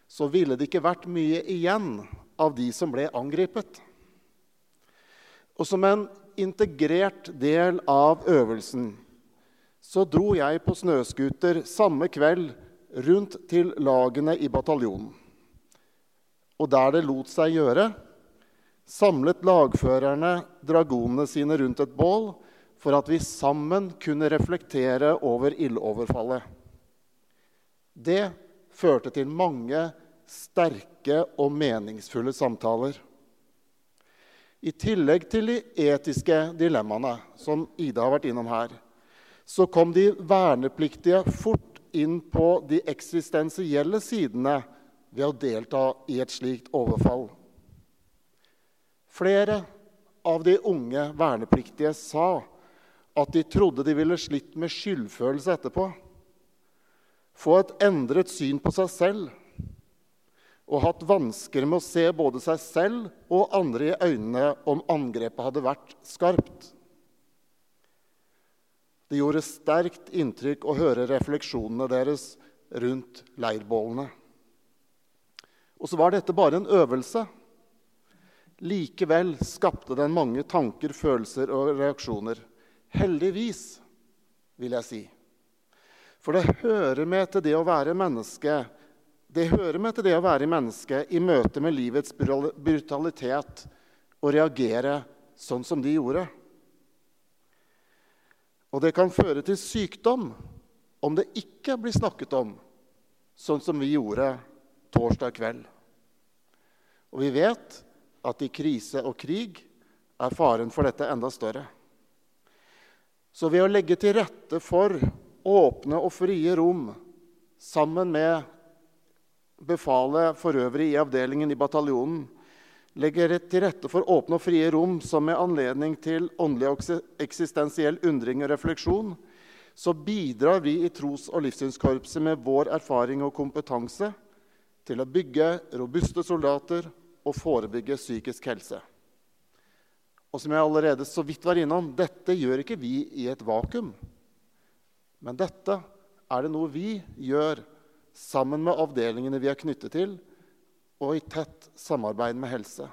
så ville det ikke vært mye igjen av de som ble angrepet. Og som en integrert del av øvelsen så dro jeg på snøscooter samme kveld rundt til lagene i bataljonen. Og der det lot seg gjøre, samlet lagførerne dragonene sine rundt et bål for at vi sammen kunne reflektere over ildoverfallet. Det førte til mange sterke og meningsfulle samtaler. I tillegg til de etiske dilemmaene, som Ida har vært innom her, så kom de vernepliktige fort inn på de eksistensielle sidene ved å delta i et slikt overfall. Flere av de unge vernepliktige sa at de trodde de ville slitt med skyldfølelse etterpå. Få et endret syn på seg selv og hatt vansker med å se både seg selv og andre i øynene om angrepet hadde vært skarpt. Det gjorde sterkt inntrykk å høre refleksjonene deres rundt leirbålene. Og så var dette bare en øvelse. Likevel skapte den mange tanker, følelser og reaksjoner. Heldigvis, vil jeg si. For det hører med til det å være menneske Det hører med til det å være menneske i møte med livets brutalitet og reagere sånn som de gjorde. Og det kan føre til sykdom om det ikke blir snakket om, sånn som vi gjorde torsdag kveld. Og vi vet at i krise og krig er faren for dette enda større. Så ved å legge til rette for åpne og frie rom sammen med befalet for øvrig i avdelingen i bataljonen, legger til rette for åpne og frie rom som med anledning til åndelig og eksistensiell undring og refleksjon, så bidrar vi i tros- og livssynskorpset med vår erfaring og kompetanse til å bygge robuste soldater og forebygge psykisk helse. Og som jeg allerede så vidt var innom, dette gjør ikke vi i et vakuum. Men dette er det noe vi gjør sammen med avdelingene vi er knyttet til, og i tett samarbeid med helse.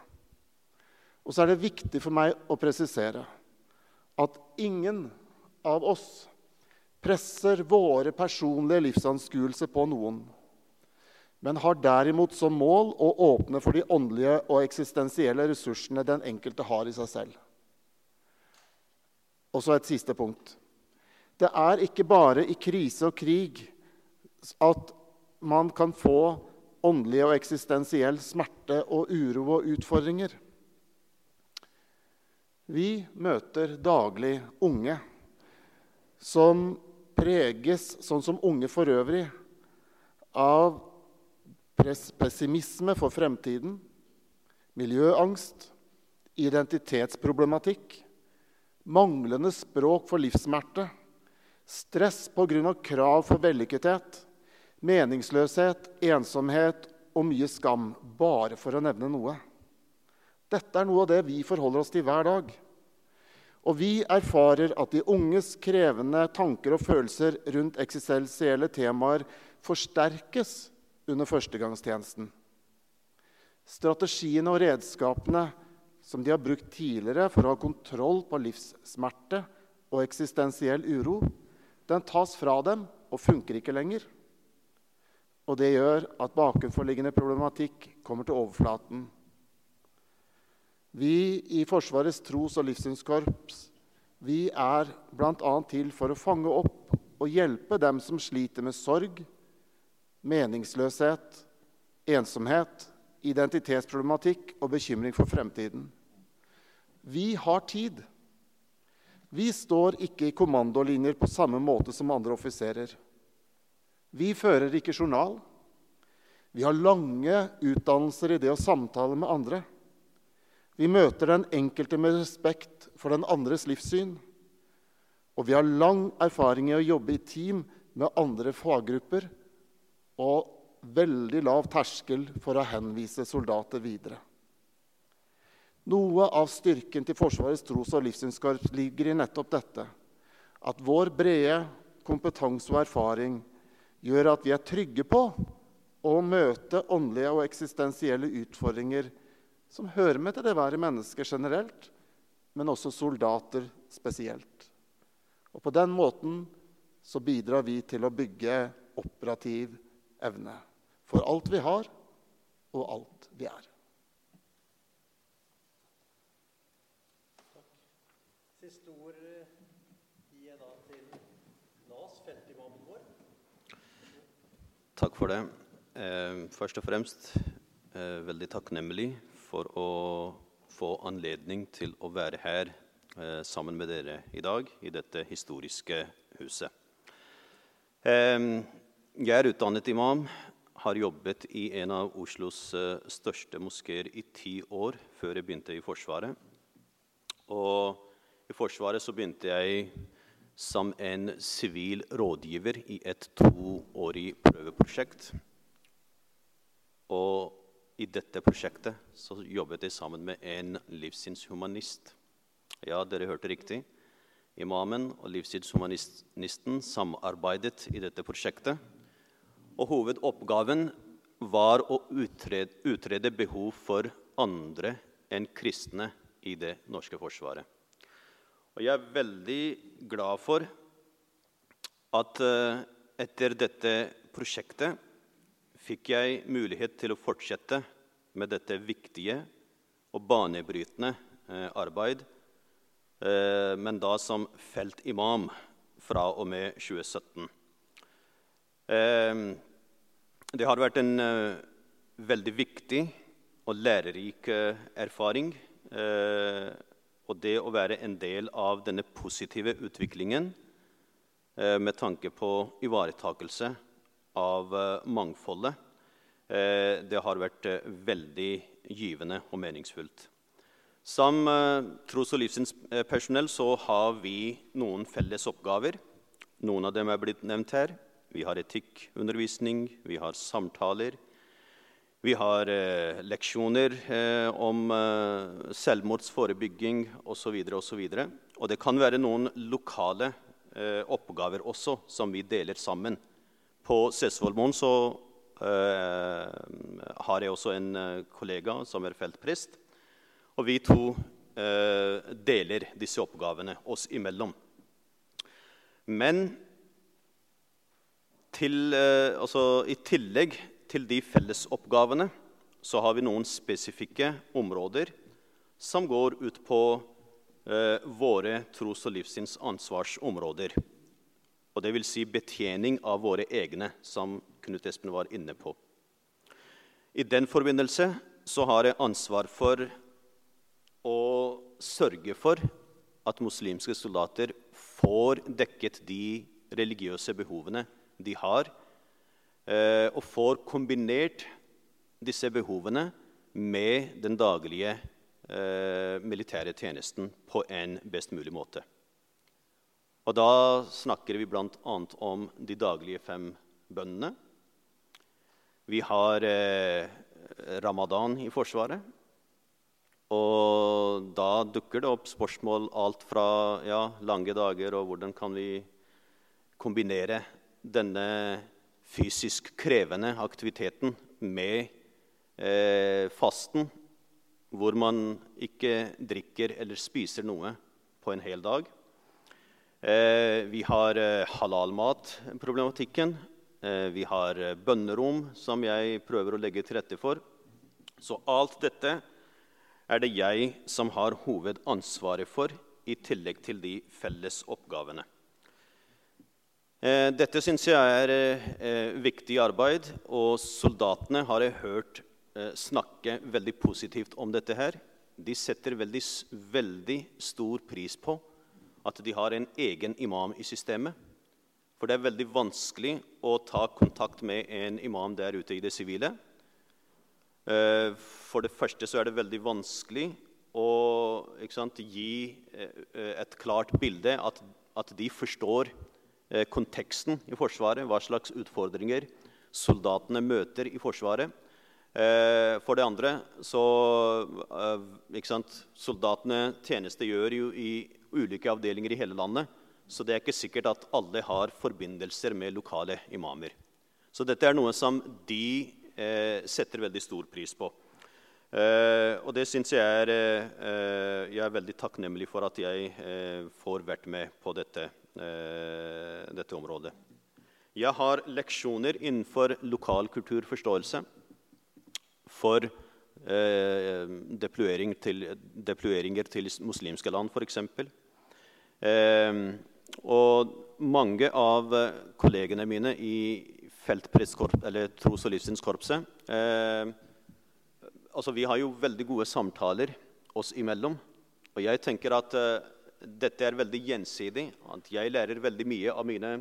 Og så er det viktig for meg å presisere at ingen av oss presser våre personlige livsanskuelser på noen, men har derimot som mål å åpne for de åndelige og eksistensielle ressursene den enkelte har i seg selv. Og så et siste punkt. Det er ikke bare i krise og krig at man kan få åndelig og eksistensiell smerte og uro og utfordringer. Vi møter daglig unge som preges, sånn som unge for øvrig, av pessimisme for fremtiden, miljøangst, identitetsproblematikk, manglende språk for livssmerte, stress pga. krav for vellykkethet, meningsløshet, ensomhet og mye skam, bare for å nevne noe. Dette er noe av det vi forholder oss til hver dag. Og vi erfarer at de unges krevende tanker og følelser rundt eksistensielle temaer forsterkes under førstegangstjenesten. Strategiene og redskapene som de har brukt tidligere for å ha kontroll på livssmerte og eksistensiell uro, den tas fra dem og funker ikke lenger. Og det gjør at bakenforliggende problematikk kommer til overflaten. Vi i Forsvarets tros- og livssynskorps vi er bl.a. til for å fange opp og hjelpe dem som sliter med sorg, meningsløshet, ensomhet, identitetsproblematikk og bekymring for fremtiden. Vi har tid. Vi står ikke i kommandolinjer på samme måte som andre offiserer. Vi fører ikke journal. Vi har lange utdannelser i det å samtale med andre. Vi møter den enkelte med respekt for den andres livssyn. Og vi har lang erfaring i å jobbe i team med andre faggrupper og veldig lav terskel for å henvise soldater videre. Noe av styrken til Forsvarets tros- og livssynskorps ligger i nettopp dette. At vår brede kompetanse og erfaring gjør at vi er trygge på å møte åndelige og eksistensielle utfordringer som hører med til det være mennesker generelt, men også soldater spesielt. Og På den måten så bidrar vi til å bygge operativ evne for alt vi har, og alt vi er. Siste ord gir jeg da til Nas, feltimamen vår. Takk for det. Eh, først og fremst eh, veldig takknemlig for å få anledning til å være her eh, sammen med dere i dag i dette historiske huset. Jeg er utdannet imam, har jobbet i en av Oslos eh, største moskeer i ti år før jeg begynte i Forsvaret. Og i Forsvaret så begynte jeg som en sivil rådgiver i et toårig prøveprosjekt. Og i dette prosjektet så jobbet jeg sammen med en livssynshumanist. Ja, dere hørte riktig. Imamen og livssynshumanisten samarbeidet i dette prosjektet. Og hovedoppgaven var å utrede, utrede behov for andre enn kristne i det norske forsvaret. Og jeg er veldig glad for at uh, etter dette prosjektet fikk jeg mulighet til å fortsette med dette viktige og banebrytende eh, arbeid, eh, men da som feltimam fra og med 2017. Eh, det har vært en eh, veldig viktig og lærerik eh, erfaring. Eh, og det å være en del av denne positive utviklingen med tanke på ivaretakelse av mangfoldet, det har vært veldig givende og meningsfullt. Som tros- og livssynspersonell så har vi noen felles oppgaver. Noen av dem er blitt nevnt her. Vi har etikkundervisning, vi har samtaler. Vi har eh, leksjoner eh, om eh, selvmordsforebygging osv. Og, Og, og det kan være noen lokale eh, oppgaver også som vi deler sammen. På Sessvollmoen så eh, har jeg også en eh, kollega som er feltprest. Og vi to eh, deler disse oppgavene oss imellom. Men til, eh, altså, I tillegg til de fellesoppgavene så har vi noen spesifikke områder som går ut på eh, våre tros- og livssyns ansvarsområder. Og det vil si betjening av våre egne, som Knut Espen var inne på. I den forbindelse så har jeg ansvar for å sørge for at muslimske soldater får dekket de religiøse behovene de har, eh, og får kombinert disse behovene med den daglige eh, militære tjenesten på en best mulig måte. Og da snakker vi bl.a. om de daglige fem bønnene. Vi har eh, ramadan i Forsvaret. Og da dukker det opp spørsmål alt fra ja, lange dager og hvordan kan vi kombinere denne fysisk krevende aktiviteten med eh, fasten, hvor man ikke drikker eller spiser noe på en hel dag. Eh, vi har eh, halalmat-problematikken. Eh, vi har eh, bønnerom, som jeg prøver å legge til rette for. Så alt dette er det jeg som har hovedansvaret for, i tillegg til de felles oppgavene. Eh, dette syns jeg er eh, viktig arbeid, og soldatene har jeg hørt eh, snakke veldig positivt om dette. her. De setter veldig, veldig stor pris på at de har en egen imam i systemet. For det er veldig vanskelig å ta kontakt med en imam der ute i det sivile. Eh, for det første så er det veldig vanskelig å sant, gi eh, et klart bilde, at, at de forstår Eh, konteksten i Forsvaret, hva slags utfordringer soldatene møter i Forsvaret. Eh, for det andre så ikke sant, Soldatene tjenestegjør jo i ulike avdelinger i hele landet. Så det er ikke sikkert at alle har forbindelser med lokale imamer. Så dette er noe som de eh, setter veldig stor pris på. Eh, og det syns jeg er eh, Jeg er veldig takknemlig for at jeg får vært med på dette Eh, dette området. Jeg har leksjoner innenfor lokal kulturforståelse for eh, deployering til, deployeringer til muslimske land, f.eks. Eh, og mange av kollegene mine i eller tros- og livssynskorpset eh, altså Vi har jo veldig gode samtaler oss imellom. Og jeg tenker at uh, dette er veldig gjensidig. at Jeg lærer veldig mye av mine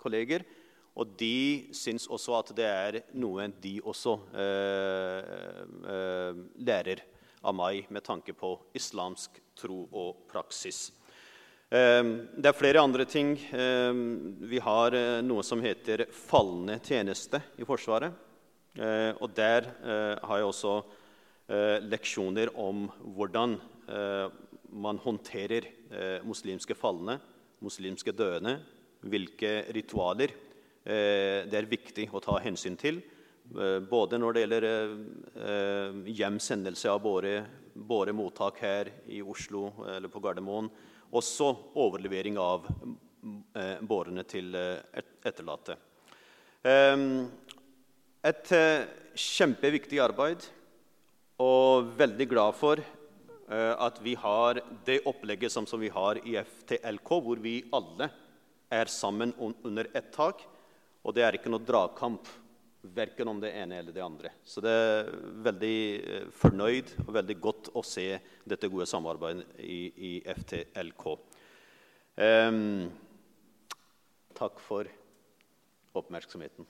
kolleger. Og de syns også at det er noe de også uh, uh, lærer av meg med tanke på islamsk tro og praksis. Det er flere andre ting. Vi har noe som heter fallende tjeneste i Forsvaret. Og der har jeg også leksjoner om hvordan man håndterer eh, muslimske falne, muslimske døende, hvilke ritualer eh, det er viktig å ta hensyn til. Eh, både når det gjelder eh, hjemsendelse av våre, våre, mottak her i Oslo eller på Gardermoen, også overlevering av eh, bårene til eh, etterlatte. Et kjempeviktig arbeid, og veldig glad for uh, at vi har det opplegget som, som, vi har i FTLK, hvor vi alle er sammen under ett tak. Og det er ikke noe dragkamp verken om det ene eller det andre. Så det er veldig uh, fornøyd og veldig godt å se dette gode samarbeidet i, i FTLK. Um, takk for oppmerksomheten.